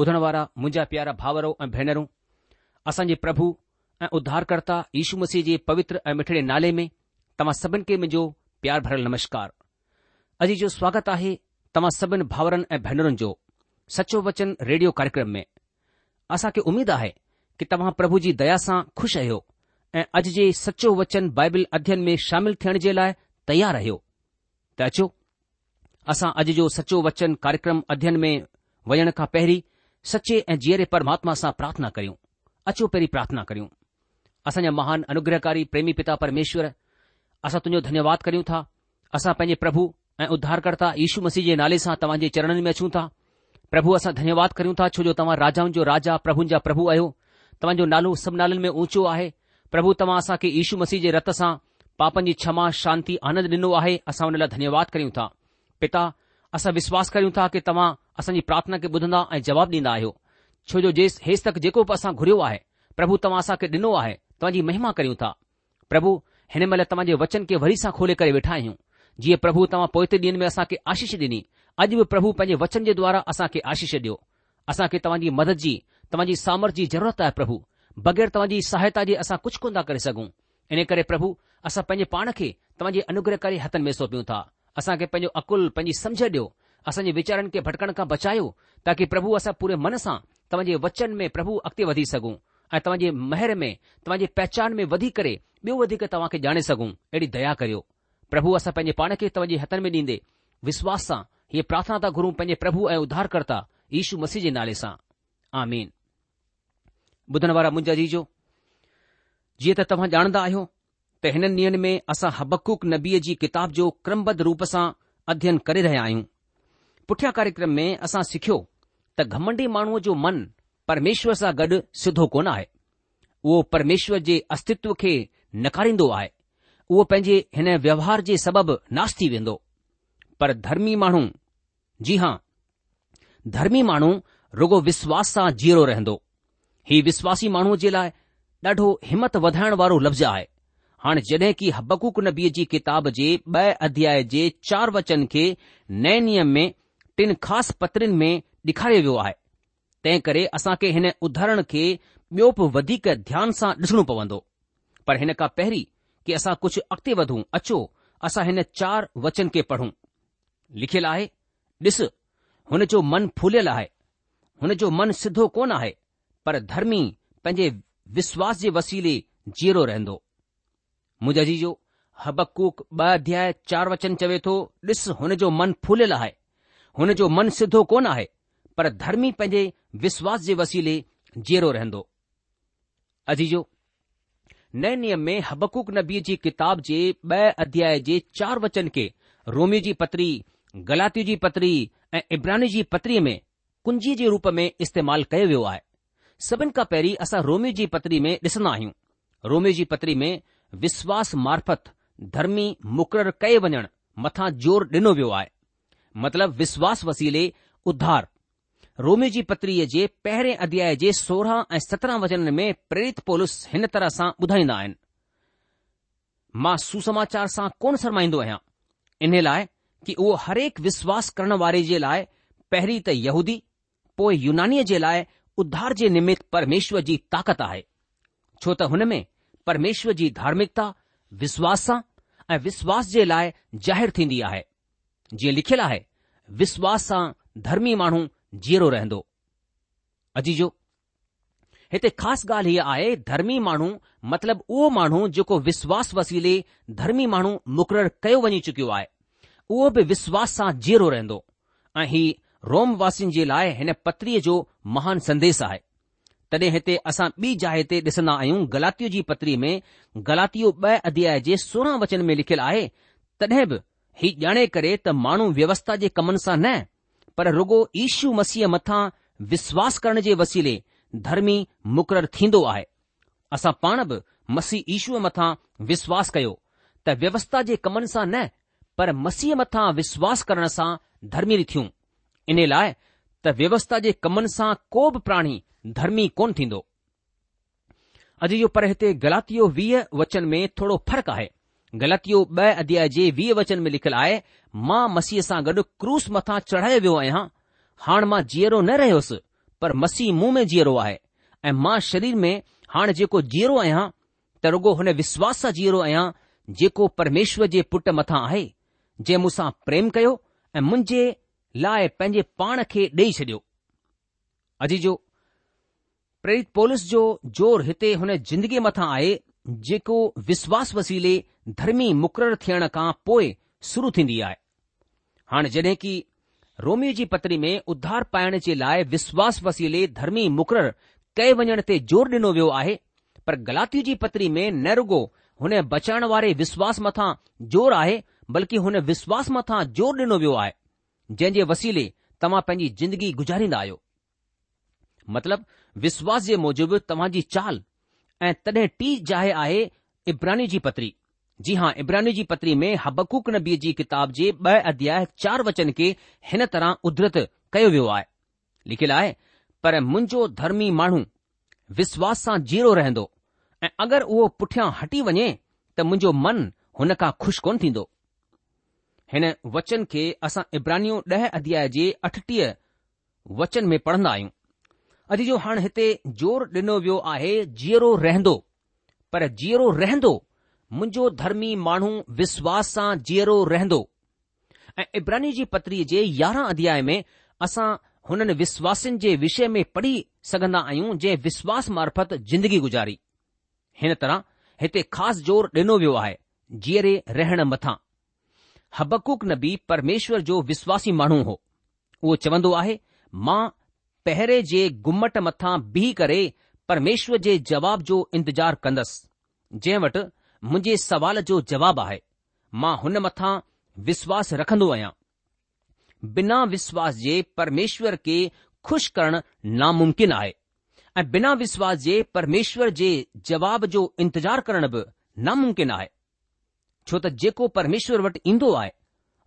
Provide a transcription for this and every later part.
ॿुधण वारा मुंहिंजा प्यारा भाउरो ऐं भेनरूं असांजे प्रभु ऐं उद्धारकर्ता यशु मसीह जे पवित्र ऐं मिठिड़े नाले में तव्हां सभिनि खे मुंहिंजो प्यार भरियलु नमस्कार अॼु जो स्वागतु आहे तव्हां सभिनि भाउरनि ऐं भेनरुनि जो सचो वचन रेडियो कार्यक्रम में असां खे आहे कि तव्हां प्रभु जी दया सां खु़शि आहियो ऐं अॼु जे सचो वचन बाइबल अध्यन में शामिल थियण जे लाइ तयारु रहियो त अचो असां अॼु जो सचो वचन कार्यक्रम अध्ययन में वञण खां पहिरीं सचे ऐं जीअरे परमात्मा सां प्रार्थना करियूं अचो पहिरीं प्रार्थना करियूं असांजा महान अनुग्रहकारी प्रेमी पिता परमेश्वर असां तुंहिंजो धन्यवाद करियूं था असां पंहिंजे प्रभु ऐं उद्धारकर््ता यीशू मसीह जे नाले सां जे चरणनि में अचूं था प्रभु असां धन्यवाद करियूं था जो तव्हां राजाउनि जो राजा प्रभुनि जा प्रभु आहियो तव्हांजो नालो सभु नालनि में ऊचो आहे प्रभु तव्हां असां खे यीशू मसीह जे रत सां पापनि जी क्षमा शांती आनंद ॾिनो आहे असां हुन लाइ धन्यवाद करियूं था पिता असां विश्वास कयूं था कि तव्हां असांजी प्रार्थना खे ॿुधंदा ऐं जवाब ॾींदा आहियो छो जो जेसि हेसि तक जेको बि असां घुरियो आहे प्रभु तव्हां असां खे ॾिनो आहे तव्हांजी महिमा कयूं था प्रभु हिन महिल तव्हां वचन खे वरी सां खोले करे वेठा आहियूं जीअं प्रभु तव्हां पोएते ॾींहं में असांखे आशीष ॾिनी अॼु बि प्रभु पंहिंजे वचन जे द्वारा असां खे ॾियो असां तव्हांजी मदद जी तव्हांजी सामर्थ जी ज़रूरत आहे प्रभु बग़ैर तव्हांजी सहायता जी असां कुझु कोन था करे सघूं इन करे प्रभु असां पंहिंजे पाण खे तव्हांजे अनुग्रहकारी हथनि में सौंपियूं था असां खे पंहिंजो अकुल पंहिंजी समझ ॾियो असांजे वीचारनि खे भटकण खां बचायो ताकी प्रभु असां पूरे मन सां तव्हांजे वचन में प्रभु अॻिते वधी सघूं ऐं तव्हांजे महिर में तव्हांजे पहचान में वधी करे ॿियो वधीक तव्हां खे ॼाणे सघूं अहिड़ी दया करियो प्रभु असां पंहिंजे पाण खे तव्हांजे हथनि में ॾींदे विश्वास सां हीअ प्रार्थना था घुरूं पंहिंजे प्रभु ऐं उधारकर्ता यशू मसीह जे नाले सां आमीन ॿुधण वारा मुंहिंजा जीजो जीअं त तव्हां ॼाणंदा आहियो त हिननि ॾींहनि में असां हबकूक नबीअ जी किताब जो क्रमबद्ध रूप सां अध्ययन करे रहिया आहियूं पुठियां कार्यक्रम में असां सिखियो त घमंडी माण्हूअ जो मन परमेश्वर सां गॾु सिधो कोन आहे उहो परमेश्वर जे अस्तित्व खे नकारींदो आहे उहो पंहिंजे हिन व्यवहार जे सबबि नाश थी वेंदो पर धर्मी माण्हू जी हां धर्मी माण्हू रुगो विश्वास सां जीअरो रहंदो हीउ विश्वासी माण्हूअ जे लाइ ॾाढो हिमत वधाइण वारो लफ़्ज़ आहे हाणे जॾहिं की हब्बकूक नबीअ जी किताब जे ब॒ अध्याय जे चार वचन खे नए नियम में टिन ख़ासि पत्रिन में ॾेखारियो वियो आहे तंहिं करे असां खे हिन उधारहरण खे बि॒यो बि वधीक ध्यान सां ॾिसणो पवंदो पर हिन खां पहिरीं कि असां कुझु अॻिते वधूं अचो असां हिन चार वचन खे पढ़ूं लिखियलु आहे ॾिस हुन जो मन फूलियल आहे हुन जो मनु सिधो कोन आहे पर धर्मी पंहिंजे विश्वास जे वसीले जीरो रहंदो मुंहिंजे आजीजो हबकूक ॿ अध्याय चार वचन चवे थो ॾिस हुन जो मन फूलियल आहे हुन जो मन सिधो कोन आहे पर धर्मी पंहिंजे विश्वास जे वसीले जीअरो रहंदो अजीजो नए नियम में हबकुक नबी जी किताब जे ॿ अध्याय जे चार वचन खे रोमि जी पतरी गलाती जी पतरी ऐं इब्रानी जी पत्रीअ में कुंजी जे रूप में इस्तेमालु कयो वियो आहे सभिनि खां पहिरीं असां रोमियो जी पतरी में ॾिसंदा आहियूं रोमि जी पतरी में विश्वास विश्वासमार्फत धर्मी मुक़ररु कय वञणु मथां ज़ोर ॾिनो वियो आहे मतिलब विश्वास वसीले उद्धार रोमी जी पतरीअ जे पहिरें अध्याय जे सोरहं ऐं सत्रहं वचन में प्रेरित पोलिस हिन तरह सां ॿुधाईंदा आहिनि मां सुसमाचार सां कोन शरमाईंदो आहियां इन लाइ कि उहो हरेक विश्वास करण वारे जे लाइ पहिरीं त यहूदी पोइ यूनानीअ जे लाइ उद्धार जे निमित परमेश्वर जी ताक़त आहे छो त हुन में પરમેશ્વજી ધાર્મિકતા વિશ્વાસા એ વિશ્વાસ જે લાય જાહેર થીન દિયા હે જે લખેલા હે વિશ્વાસા ધર્મી માણો જીરો રહેંદો અજી જો હેતે ખાસ ગાલ હી આયે ધર્મી માણો મતલબ ઓ માણો જો કો વિશ્વાસ વસીલે ધર્મી માણો મક્રર કયો વણી ચુક્યો આયે ઓ ભી વિશ્વાસા જીરો રહેંદો આહી રોમ વાસિન જે લાય હેને પત્રિયે જો મહાન સંદેશ આયે तॾहिं हिते असां ॿी जाइ ते ॾिसंदा आहियूं ग़लातियूं जी पतरी में ग़लातियूं ॿ अध्याय जे सोरहं वचन में लिखियलु आहे तॾहिं बि ही ॼाणे करे त माण्हू व्यवस्था जे कमनि सां न पर रुगो ईशू मसीह मथां विश्वास करण जे वसीले धर्मी मुक़ररु थींदो आहे असां पाण बि मसीह ईशूअ मथां विश्वास कयो त व्यवस्था जे कमनि सां न पर मसीह मथां विश्वास करण सां धर्मी थियूं इन लाइ त व्यवस्था जे कमनि सां को बि प्राणी धर्मी कोन थींदो अॼु जो पर हिते वीह वचन में थोरो फ़र्क़ु आहे ग़लति अध्याय जे वीह वचन में लिखियलु आहे मां मसीह सां गॾु क्रूस मथां चढ़ायो वियो आहियां हाणे मां जीअरो न रहियोसि पर मसीह मुंह में जीअरो आहे ऐं मां शरीर में हाणे जेको जीअरो आहियां त रुगो हुन विश्वास सां जीअरो आहियां जेको परमेश्वर जे पुट मथां आहे जे मूंसां प्रेम कयो ऐं मुंहिंजे लाइ पंहिंजे पाण खे ॾेई छॾियो प्रेरित पोलिस जो जोर हिते हुन ज़िंदगीअ मथां आहे जेको विश्वास वसीले धर्मी मुक़ररु थियण खां पोइ शुरू थींदी आहे हाणे जॾहिं की रोमी जी पतरी में उधार पाइण जे लाइ विश्वास वसीले धर्मी मुक़ररु कए वञण ते ज़ोर ॾिनो वियो आहे पर गलाती जी पतरी में न रुगो हुन बचाइण वारे विश्वास मथां ज़ोर आहे बल्कि हुन विश्वास मथां ज़ोर ॾिनो वियो आहे जंहिं जे वसीले तव्हां पंहिंजी जिंदगी गुज़ारींदा आहियो मतिलबु विश्वास जे मूजिबि तव्हां जी चाल ऐं तॾहिं टी जाइ आहे इब्रानी जी पत्री जी हा इब्रानी जी पत्री में हबकूक नबीअ जी किताब जे ब॒ अध्याय चार वचन खे हिन तरह उधरत कयो वियो आहे लिखियलु आहे पर मुंहिंजो धर्मी माण्हू विश्वास सां जीरो रहंदो ऐं अगरि उहो पुठियां हटी वञे त मुंहिंजो मन हुन खां खु़शि कोन थींदो हिन वचन खे असां इब्रानियो ॾह अध्याय जे अठटीह वचन में पढ़ंदा आहियूं अॼु जो हाणे हिते ज़ोर ॾिनो वियो आहे जीअरो रहंदो पर जीअरो रहंदो मुंहिंजो धर्मी माण्हू विश्वास सां जीअरो रहंदो ऐं इब्रानी जी पत्रीअ जे यारहं अध्याय में असां हुननि विश्वासनि जे विषय में पढ़ी सघंदा आहियूं जंहिं विश्वास मार्फत ज़िंदगी गुज़ारी हिन तरह हिते ख़ासि जोर ॾिनो वियो आहे जीअरे रहण मथां हबकुक नबी परमेश्वर जो विश्वासी माण्हू हो उहो चवंदो आहे मां पहिरें जे घुम्मट मथां बिह करे परमेश्वर जे जवाब जो इंतज़ारु कंदुसि जंहिं वटि मुंहिंजे सवाल जो जवाबु आहे मां हुन मथां विश्वासु रखंदो आहियां बिना विश्वास जे परमेश्वर खे ख़ुशि करणु नामुमकिन आहे ऐं बिना विश्वास जे परमेश्वर जे जवाब जो इंतज़ारु करणु बि नामुमकिन आहे छो त जेको परमेश्वर वटि ईंदो आहे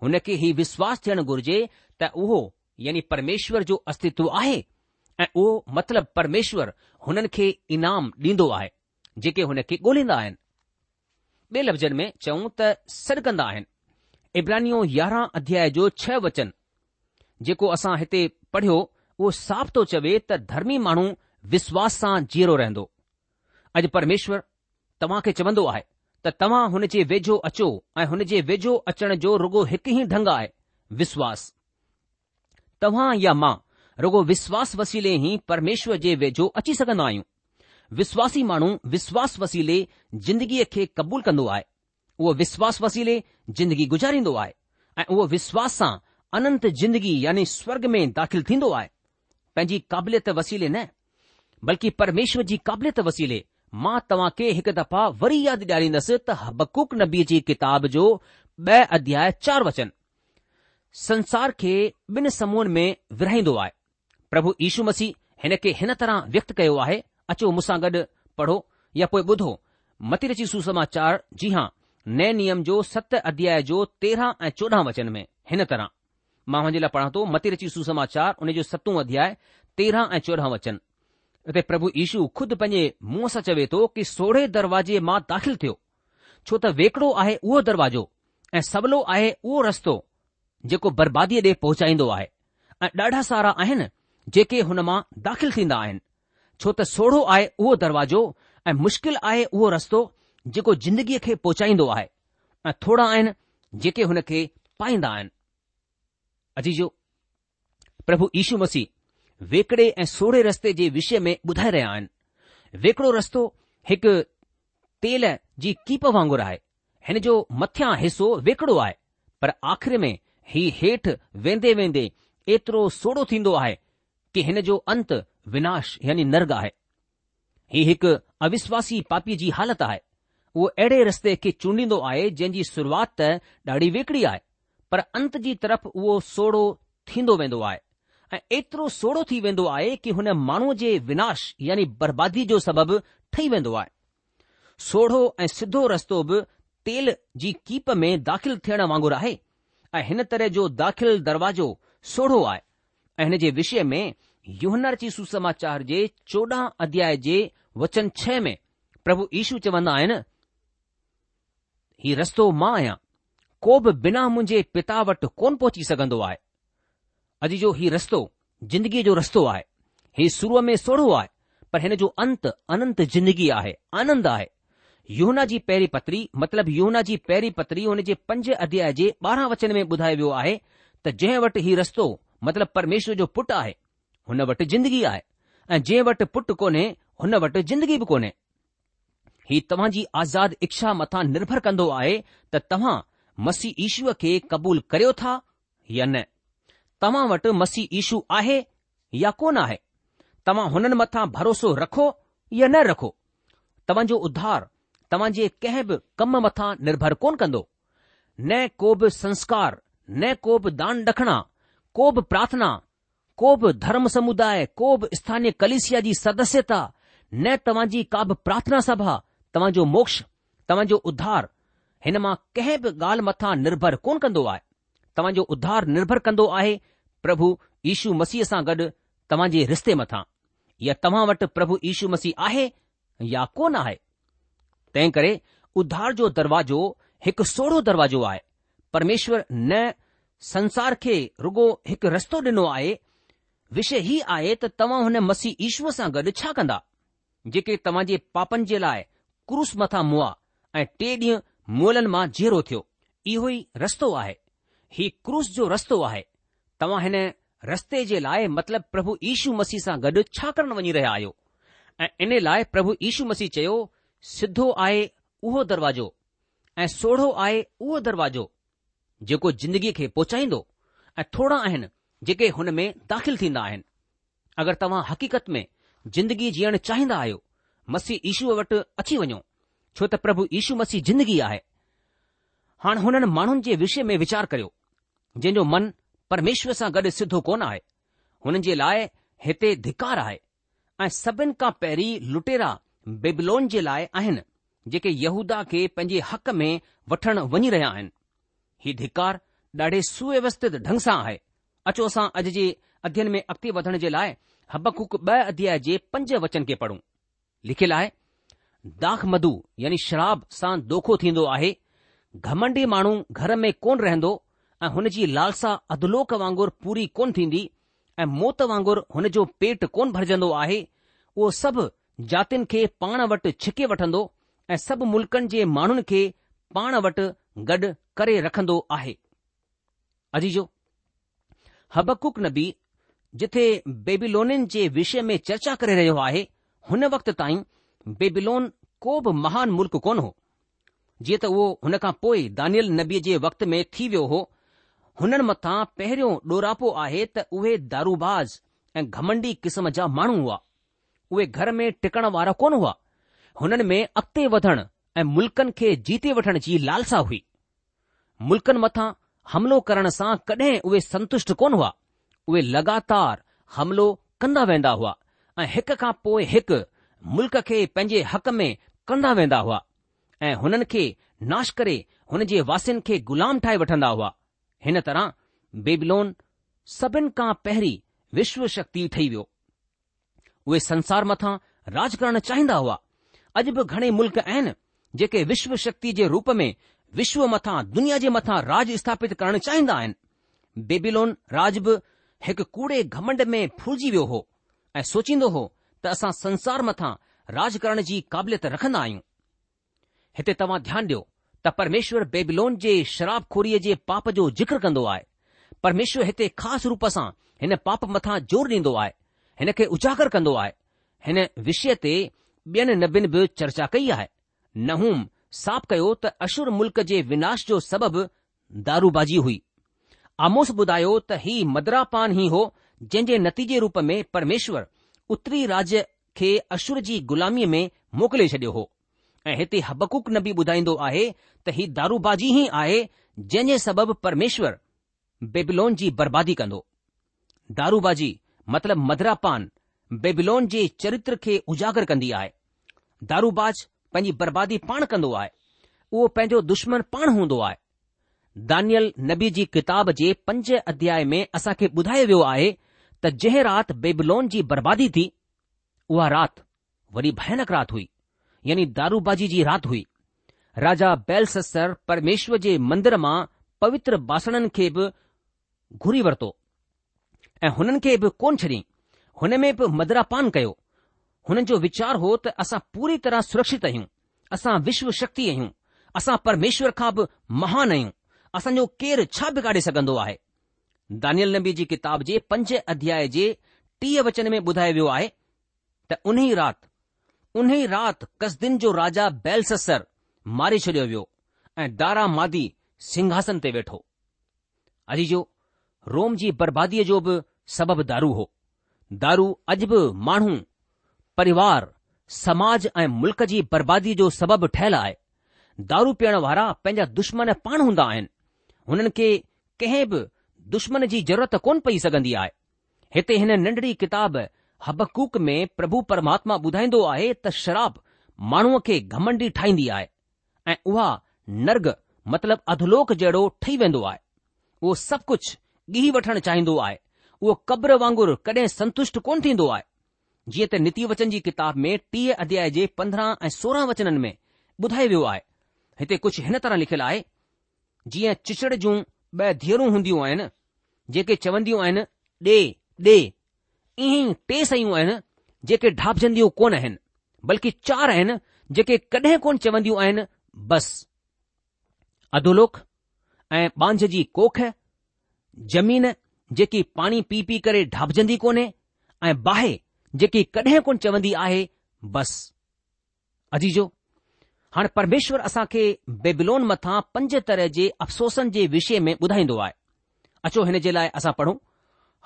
हुन खे ई विश्वासु थियणु घुरिजे त उहो यानी परमेश्वर जो अस्तित्व आहे ऐं उहो मतिलब परमेश्वर हुननि खे इनाम ॾींदो आहे जेके हुन खे ॻोल्हींदा आहिनि ॿिए लफ़्ज़नि में चऊं त सॾकंदा आहिनि इब्रानियो यारहं अध्याय जो छह वचन जेको असां हिते पढ़ियो उहो साफ़ थो चवे त धर्मी माण्हू विश्वास सां जीअरो रहंदो अॼु परमेश्वर तव्हां खे चवंदो आहे त तव्हां हुन जे वेझो अचो ऐं हुन जे वेझो अचण जो रुॻो हिकु ई ढंग आहे विश्वासु तव्हां या मां रुॻो विश्वास वसीले ई परमेश्वर जे वेझो अची सघन्दा आहियूं विश्वासी माण्हू विश्वास वसीले जिंदगीअ खे क़बूलु कंदो आहे उहो विश्वास वसीले जिंदगी गुज़ारींदो आहे ऐ उहो विश्वास सां अनंत जिंदगी यानि स्वर्ग में दाख़िल थींदो आहे पंहिंजी क़ाबिलियत वसीले न बल्कि परमेश्वर जी क़ाबिलियत वसीले मां तव्हां खे हिक दफ़ा वरी यादि ॾियारींदुसि त हबकूक नबी जी किताब जो ॿ अध्याय चार वचन संसार खे ॿिन समूहनि में विरहाईंदो आहे प्रभु ईशू मसीह हिन खे हिन तरह व्यक्त कयो आहे अचो मूंसां गॾु पढ़ो या पो ॿुधो मतिरची रची सुसमाचार जी हा नए नियम जो सत अध्याय जो तेरहां ऐं चोॾहं वचन में हिन तरह मां हुनजे लाइ पढ़ां थो मते सुसमाचार उन जो सतो अध्याय तेरहं ऐं चोॾहं वचन उते प्रभु यीशू खुद पंहिंजे मुंहं सां चवे थो कि सोढ़े दरवाजे मां दाख़िलु थियो छो त वेकड़ो आहे उहो दरवाजो ऐं सबलो आहे उहो रस्तो जेको बर्बादीअ ॾे पहुचाईंदो आहे ऐं ॾाढा सारा आहिनि जेके हुन मां दाखिल थींदा आहिनि छो त सोढ़ो आहे उहो दरवाजो ऐं मुश्किल आहे उहो रस्तो जेको जिंदगीअ खे पहुचाईंदो आहे ऐं थोरा आहिनि जेके हुन खे पाईंदा आहिनि अजी जो प्रभु यीशू मसीह वेकड़े ऐं सोढ़े रस्ते जे विषय में ॿुधाए रहिया आहिनि वेकड़ो रस्तो हिकु तेल जी कीप वांगुरु आहे हिन जो मथियां हिसो वेकड़ो आहे पर आख़िरि में ही हेठि वेंदे वेंदे एतिरो सोड़ो थींदो आहे कि हिन जो अंत विनाश यानी नर्ग आहे ही हिकु अविश्वासी पापी जी हालति आहे उहो अहिड़े रस्ते खे चूंडींदो आहे जंहिं जी शुरूआति त ॾाढी विकड़ी आहे पर अंत जी तरफ़ उहो सोड़ो थींदो वेंदो आहे ऐं एतिरो सोड़ो थी वेंदो आहे कि हुन माण्हूअ जे विनाश यानी बर्बादी जो सबबु ठही वेंदो आहे सोड़ो ऐं सिधो रस्तो बि तेल जी कीप में दाख़िल थियण वांगुरु आहे ऐं हिन तरह जो दाख़िल दरवाज़ो सोढ़ो आहे ऐं हिन जे विषय में युहनर जी सुसमाचार जे चोॾहं अध्याय जे वचन छह में प्रभु ईशू चवंदा आहिनि ही रस्तो मां आहियां को बि बिना मुंहिंजे पिता वटि कोन पहुची सघंदो आहे अॼु जो हीउ रस्तो ज़िंदगीअ जो रस्तो आहे हीउ शुरूअ में सोढ़ो आहे पर हिन जो अंत अनंत जिंदगी आहे आनंद आहे यौना जी पहिरीं पत्री मतिलबु यौना जी पहिरी पत्री जे पंज अध्याय जे ॿारहां वचन में ॿुधायो वियो आहे त जंहिं वटि हीउ रस्तो मतिलबु परमेश्वर जो पुटु आहे हुन वटि ज़िंदगी आहे ऐं जंहिं वटि पुटु कोन्हे हुन वटि ज़िंदगी बि कोन्हे ही तव्हांजी आज़ाद इच्छा मथां निर्भर कंदो आहे त तव्हां मसी ईशूअ खे क़बूल करियो था या न तव्हां वटि मसी ईशू आहे या कोन आहे तव्हां हुननि मथां भरोसो रखो या न रखो तव्हांजो उध्धार तव्हांजे कंहिं बि कम मथां निर्भर कोन कंदो न को बि संस्कार न को बि दान डखणा को बि प्रार्थना को बि धर्म समुदाय को बि स्थानीय कलिसिया जी सदस्यता न तव्हांजी का बि प्रार्थना सभा तव्हांजो मोक्ष तव्हांजो उधार हिन मां कंहिं बि ॻाल्हि मथां निर्भर कोन कंदो आहे तव्हांजो उध्धार निर्भर कंदो आहे प्रभु यीशू मसीह सां गॾु तव्हांजे रिश्ते मथां या तव्हां वटि प्रभु ईशू मसीह आहे या कोन आहे तंहिं करे उधार जो दरवाजो हिकु सोढ़ो दरवाज़ो आहे परमेश्वर न संसार खे रुगो हिकु रस्तो ॾिनो आहे विषय ही आहे त तव्हां हुन मसीह ईश्वर सां गॾु छा कंदा जेके तव्हां जे पापनि जे लाइ क्रूस मथां मुआ ऐं टे ॾींहं मोलनि मां जेरो थियो इहो ई रस्तो आहे ही क्रूस जो रस्तो आहे तव्हां हिन रस्ते जे लाइ मतिलब प्रभु यीशू मसीह सां गॾु छा करणु वञी रहिया आहियो ऐं इन लाइ प्रभु यीशू मसीह चयो सिधो आहे उहो दरवाजो ऐं सोढ़ो आहे उहो दरवाजो जेको जिंदगीअ खे पहुचाईंदो ऐं थोरा आहिनि जेके हुन में दाख़िल थींदा आहिनि अगरि तव्हां हक़ीक़त में ज़िंदगी जीअणु चाहींदा आहियो मसीह ईशूअ वटि अची वञो छो त प्रभु ईशू मसीह ज़िंदगी आहे हाणे हुननि माण्हुनि जे विषय में वीचार करियो जंहिंजो मन परमेश्वर सां गॾु सिधो कोन आहे हुननि जे लाइ हिते धिकार आहे ऐं सभिनि खां पहिरीं लुटेरा बेबलोन जे लाइ आहिनि जेके यहूदा खे पंहिंजे हक़ में वठण वञी रहिया आहिनि हीउ धिकार ॾाढे सुव्यवस्थित ढंग सां आहे अचो असां अॼु जे अध्यन में अॻिते वधण जे लाइ हबकुक ॿ अध्याय जे पंज वचन खे पढ़ूं लिखियलु आहे दाख़ मधु यानी शराब सां दोखो थींदो आहे घमंडी माण्हू घर में कोन रहंदो ऐं हुन जी लालसा अधलोक वांगुर पूरी कोन थींदी ऐं मौत वांगुर हुन जो पेट कोन भरजंदो आहे उहो सभु जातियुनि खे पाण वटि छिके वठंदो ऐं सभु मुल्कनि जे माण्हुनि खे पाण वटि गॾु करे रखंदो आहे अजीजो हबकुक नबी जिथे बेबिलोननि जे विषय में चर्चा करे रहियो आहे हुन वक़्त ताईं बेबिलोन को बि महान मुल्क़ कोन हो जीअं त उहो हुन खां पोइ दानियल नबीअ जे वक़्त में थी वियो हो हुननि मथां पहिरियों डोरापो आहे त उहे दारूबाज़ ऐं घमंडी क़िस्म जा माण्हू हुआ उहे घर में टिकण वारा कोन हुआ हुननि में अॻिते वधण ऐं मुल्कनि खे जीते वठण जी लालसा हुई मुल्कनि मथां हमिलो करण सां कॾहिं उहे संतुष्ट कोन हुआ उहे लगातार हमिलो कंदा वेंदा हुआ ऐं हिक खां पोइ हिकु मुल्क़ खे पंहिंजे हक़ में कंदा वेंदा हुआ ऐं हुननि खे नाश करे हुन जे वासियुनि खे ग़ुलाम ठाहे वठंदा हुआ हिन तरह बेबिलोन सभिनि खां पहिरीं विश्व शक्ति ठही वियो उहे संसार मथां राज करणु चाहींदा हुआ अॼु बि घणे मुल्क़ आहिनि जेके विश्व शक्ति जे रूप में विश्व मथां दुनिया जे मथां राज स्थापित करणु चाहींदा आहिनि बेबिलोन राज बि हिकु कूड़े घमंड में फुलजी वियो हो ऐं सोचींदो हो त असां संसार मथां राज करण जी क़ाबिलियत रखंदा आहियूं हिते तव्हां ध्यानु ॾियो त परमेश्वर बेबिलोन जे शराबखोरीअ जे पाप जो जिक्र कंदो आहे परमेश्वर हिते ख़ासि रूप सां हिन पाप मथां ज़ोर ॾींदो आहे हिन खे उजागर कंदो आहे हिन विषय ते ॿियनि नबियुनि बि चर्चा कई आहे नहूम साफ़ कयो त अशुर मुल्क़ जे विनाश जो सबबि दारूबाजी हुई आमोस ॿुधायो त हीउ मदरापान ई हो जंहिं जे नतीजे रूप में परमेश्वर उत्तरी राज्य खे अशुर जी ग़ुलामीअ में मोकिले छडि॒यो हो ऐं हिते हबकुक नबी ॿुधाईंदो आहे त ही दारूबाजी ई आहे जंहिं जे सबबि परमेश्वर बेबलोन जी बर्बादी कंदो दारूबाजी मतिलबु मदरापान बेबिलोन जे चरित्र खे उजागर कंदी आहे दारूबाज पंहिंजी बर्बादी पाण कंदो आहे उहो पंहिंजो दुश्मन पाण हूंदो आहे दानियल नबी जी किताब जे पंज अध्याय में असांखे ॿुधायो वियो आहे त जंहिं राति बेबिलोन जी बर्बादी थी उहा राति वरी भयानक राति हुई यानी दारूबाजी जी राति हुई राजा बेलसस्सर परमेश्वर जे मंदर मां पवित्र बासणनि खे बि घुरी वरितो ऐं हुननि खे बि कोन छॾियईं हुन में बि मदरापान कयो हुननि जो वीचार हो त असां पूरी तरह सुरक्षित आहियूं असां विश्व शक्ति आहियूं असां परमेश्वर खां बि महान आहियूं असांजो केरु छा बिगाड़े सघंदो आहे दानियल नबी जी किताब जे पंज अध्याय जे टीह वचन में ॿुधायो वियो आहे त उन उन कसदीन जो राजा बैलसर मारे छॾियो वियो ऐं दारा मादी सिंघासन ते वेठो अजी जो रोम जी बर्बादीअ जो बि सबबु दारू हो दारू अॼु बि माण्हू परिवार समाज ऐं मुल्क़ जी बर्बादी जो सबबु ठहियलु आहे दारू पीअण वारा पंहिंजा दुश्मन पाण हूंदा आहिनि हुननि खे कंहिं बि दुश्मन जी ज़रूरत कोन पई सघंदी आहे हिते हिन नंढड़ी किताब हबकूक में प्रभु परमात्मा ॿुधाईंदो आहे त शराब माण्हूअ खे घमंडी ठाहींदी आहे ऐं उहा नर्ग मतिलब अधलोक जहिड़ो ठही वेंदो आहे उहो सभु कुझु ॻीह वठणु चाहींदो आहे उहो क़ब्र वांगुरु कॾहिं संतुष्ट कोन थींदो आहे जीअं त नीति वचन जी किताब में टीह अध्याय जे पंद्रहं ऐं सोरहं वचननि में ॿुधाए वियो आहे हिते कुझु हिन तरह लिखियलु आहे जीअं चिचड़ जूं ॿ धीअरूं हूंदियूं आहिनि जेके चवंदियूं आहिनि ॾे ॾे ईअं ई टे सयूं आहिनि जेके ढापजंदियूं कोन आहिनि बल्कि चार आहिनि जेके कॾहिं कोन चवंदियूं आहिनि बस अधोलोक ऐं बांझ जी कोख ज़मीन जेकी पाणी पी पी करे ढापजंदी कोन्हे ऐं बाहि जेकी कॾहिं कोन चवंदी आहे बस अजीजो हाणे परमेश्वर असां खे बेबलोन मथां पंज तरह जे अफ़सोसनि जे विषय में ॿुधाईंदो आहे अचो हिन जे लाइ असां पढ़ूं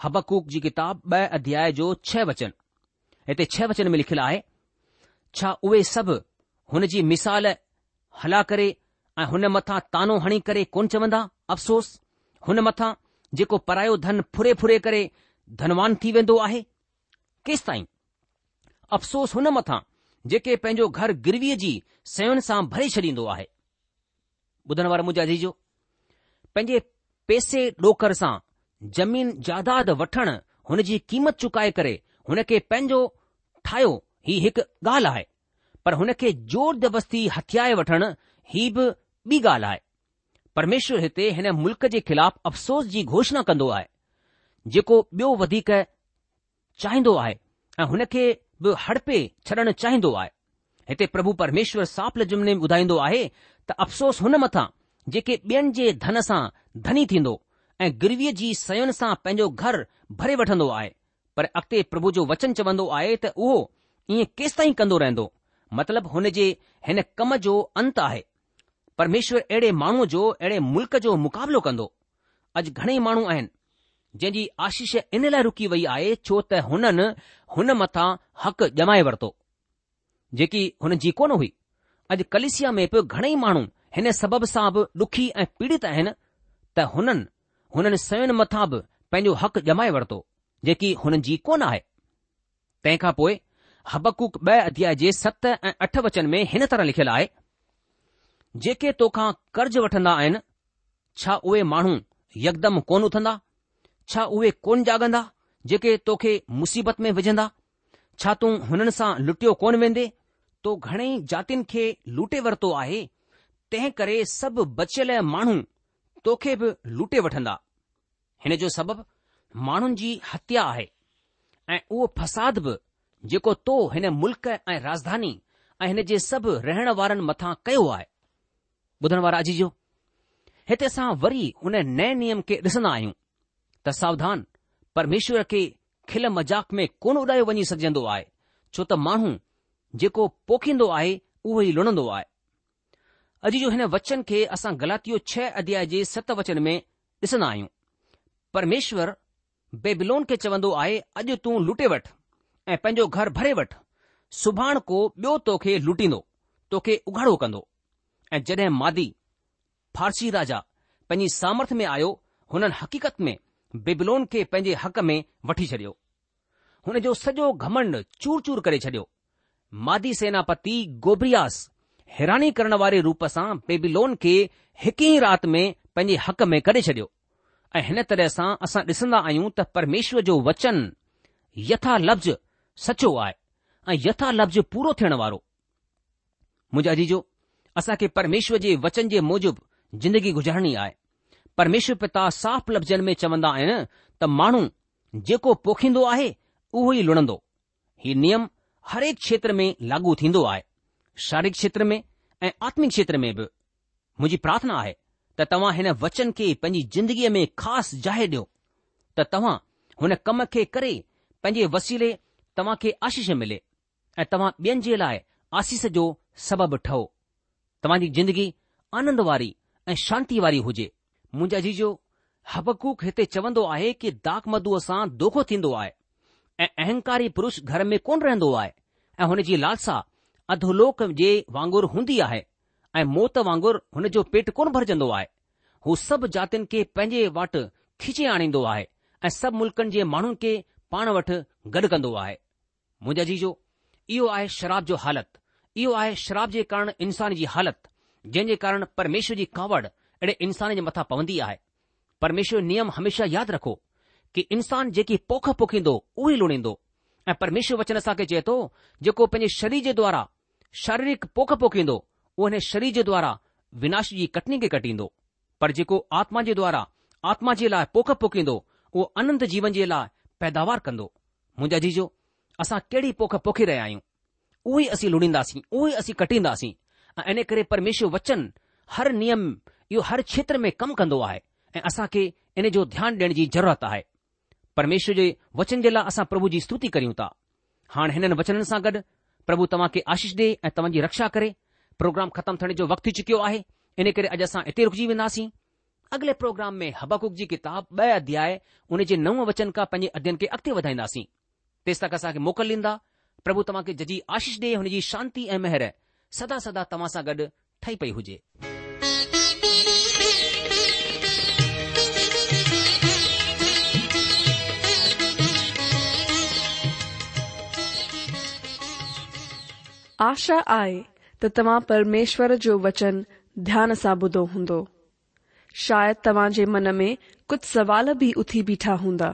हबकूक जी किताब ॿ अध्याय जो छह वचन हिते छह वचन में लिखियलु आहे छा उहे सभु हुन जी मिसाल हला करे ऐं हुन मथां तानो हणी करे कोन चवंदा अफ़सोस हुन मथां जेको परायो धन फुरे फुरे करे धनवान थी वेंदो आहे केसि ताईं अफ़सोसु हुन मथां जेके पंहिंजो घर गिरवीअ जी सयुनि सां भरे छॾींदो आहे ॿुधण वारो मुजाजी जो पंहिंजे पेसे ॾोकर सां ज़मीन जाइदाद वठणु हुन जी क़ीमत चुकाए करे हुन खे पंहिंजो ठाहियो ही हिकु ॻाल्हि आहे पर हुनखे जोर दबस्ती हथियारे वठणु ही बि ॿी ॻाल्हि आहे परमेश्वर हिते हिन मुल्क़ जे ख़िलाफ़ अफ़सोस जी घोषणा कंदो आहे जेको ॿियो वधीक चाहींदो आहे ऐं हुन खे बि हड़पे छॾणु चाहींदो आहे हिते प्रभु परमेश्वर सांप लजुमने ॿुधाईंदो आहे त अफ़सोस हुन मथां जेके ॿियनि जे धन सां धनी थींदो ऐं गिरवीअ जी सयन सां पंहिंजो घर भरे वठंदो आहे पर अॻिते प्रभु जो वचन चवंदो आहे त उहो ईअं केस ताईं कंदो रहंदो मतिलब हुन जे हिन कम जो अंत आहे પરમેશ્વર એડે مانو જો એડે મુલક જો મુકાબલો કંદો અજ ઘણે مانو આયન જેજી આશીષ ઇને લા રુકી વઈ આયે છોત હનન હન મથા હક જમાઈ વર્તો જેકી હનજી કોન હુઈ અજ કલિસિયા મે પ ઘણે مانુ હેને સબબ સાબ દુખી એ પીડિત આહે ને તા હનન હન સવેન મથાબ પેજો હક જમાઈ વર્તો જેકી હનજી કોના આહે પેખા પોય હબકુક બે અધ્યાય 7 અને 8 વચન મે હન તરહ લખેલા આહે जेके तोखा कर्ज़ वठंदा आहिनि छा उहे माण्हू यकदम कोन उथंदा छा उहे कोन जाॻंदा जेके तोखे मुसीबत में विझंदा छा तूं हुननि सां लुटियो कोन वेंदे तो घणेई जातियुनि खे लूटे वरितो आहे तंहिं करे सभु बचियल माण्हू तोखे बि लूटे वठंदा हिन जो सबबु माण्हुनि जी हत्या आहे ऐं उहो फसाद बि जेको तो हिन मुल्क ऐं राजधानी ऐं हिन जे सभु रहण वारनि मथां कयो आहे ॿुधण वारा अजी जो हिते असां वरी उन नए नियम खे ॾिसंदा आहियूं त सावधान परमेश्वर खे खिल मज़ाक में कोन उॾायो वञी सघजंदो आहे छो त माण्हू जेको पोखींदो आहे उहो ई लुणंदो आहे अॼु जो हिन वचन खे असां गलातियो छह अध्याय जे सत वचन में ॾिसंदा आहियूं परमेश्वर बेबिलोन खे चवंदो आहे अॼु तूं लुटे वठ ऐं पंहिंजो घर भरे वठ सुभाणे को ॿियो तोखे लुटींदो तोखे उघाड़ो कंदो ऐं जॾहिं मादी फारसी राजा पंहिंजी सामर्थ्य में आयो हुननि हक़ीक़त में बिबलोन खे पंहिंजे हक़ में वठी छडि॒यो हुन जो सॼो घमंड चूर चूर करे छडि॒यो मादी सेनापति गोबरियास हैरानी करण वारे रूप सां बेबिलोन खे हिक ई राति में पंहिंजे हक़ में करे छडि॒यो ऐं हिन तरह सां असां ॾिसंदा आहियूं त परमेश्वर जो वचन यथा लफ़्ज़ सचो आहे ऐं यथा लफ़्ज़ पूरो थियण वारो मुंहिंजाजी जो असां खे परमेश्वर जे वचन जे मूजिबि जिंदगी गुजारणी आहे परमेश्वर पिता साफ़ लफ़्ज़नि में चवंदा आहिनि त माण्हू जेको पोखींदो आहे उहो ई लुणंदो हीउ नियम हर हिकु क्षेत्र में लागू थींदो आहे शारीरिक क्षेत्र में ऐं आत्मिक क्षेत्र में बि मुंहिंजी प्रार्थना आहे त तव्हां हिन वचन खे पंहिंजी जिंदगीअ में ख़ासि जाहि ॾियो त तव्हां हुन कम खे करे पंहिंजे वसीले तव्हां खे आशीष मिले ऐं तव्हां ॿियनि जे लाइ आसीस जो सबबु ठहो तव्हां जी जिंदगी आनंद वारी ऐं शांती वारी हुजे मुंहिंजा जीजो हबकूक हिते चवंदो आहे कि दाक मधुअ सां दोखो थींदो आहे ऐं अहंकारी पुरुष घर में कोन रहंदो आहे ऐं हुन जी लालसा अधोलोक जे वांगुरु हूंदी आहे ऐं मौत वांगुरु हुन जो पेट कोन भरजंदो आहे हू सभु जातियुनि खे पंहिंजे वटि खीचे आणींदो आहे ऐं सभु मुल्क़नि जे माण्हुनि खे पाण वटि गॾु कंदो आहे मुंहिंजा जीजो इहो आहे शराब जो हालति इहो आहे शराब जे कारण इंसान जी हालति जंहिं जे कारण परमेश्वर जी कावड़ अहिड़े इंसान जे मथां पवंदी आहे परमेश्वर नियम हमेशह यादि रखो कि इंसान जेकी पोख पोखींदो उहो ई लुणींदो ऐं परमेश्वर वचन असांखे चए थो जेको पंहिंजे शरीर जे द्वारा शारीरिक पोख पोखींदो उहो हिन शरीर जे द्वारा विनाश जी कटनी खे कटींदो पर जेको आत्मा जे द्वारा आत्मा जे लाइ पोख पोखींदो उहो अनंत जीवन जे लाइ पैदावार कंदो मुंहिंजा जीजो असां कहिड़ी पोख पोखी रहिया आहियूं उहे ई असीं लुणींदासीं उहे ई असीं कटींदासीं ऐं इन करे परमेश्वर वचन हर नियम इहो हर क्षेत्र में कमु कंदो आहे ऐं असांखे इन जो ध्यानु ॾियण जी ज़रूरत आहे परमेश्वर जे वचन जे लाइ असां प्रभु जी स्तुति करियूं था हाणे हिननि वचननि सां गॾु प्रभु तव्हां खे आशीष ॾे ऐं तव्हांजी रक्षा करे प्रोग्राम ख़तमु थियण जो वक़्तु थी चुकियो आहे इन करे अॼु असां हिते रुकिजी वेंदासीं अॻिले प्रोग्राम में हबकुब जी किताब ॿ अध्याय उन जे नव वचन खां पंहिंजे अध्ययन खे अॻिते वधाईंदासीं तेसि तक असांखे मोकल ॾींदा प्रभु तव्हां खे जजी आशीष ॾे हुन जी शांती ऐं मेहर सदा सदा तव्हां सां गॾु ठही पई हुजे आशा आहे त तव्हां परमेश्वर जो वचन ध्यान सां ॿुधो हूंदो शायदि तव्हां जे मन में कुझु सवाल बि उथी बीठा हूंदा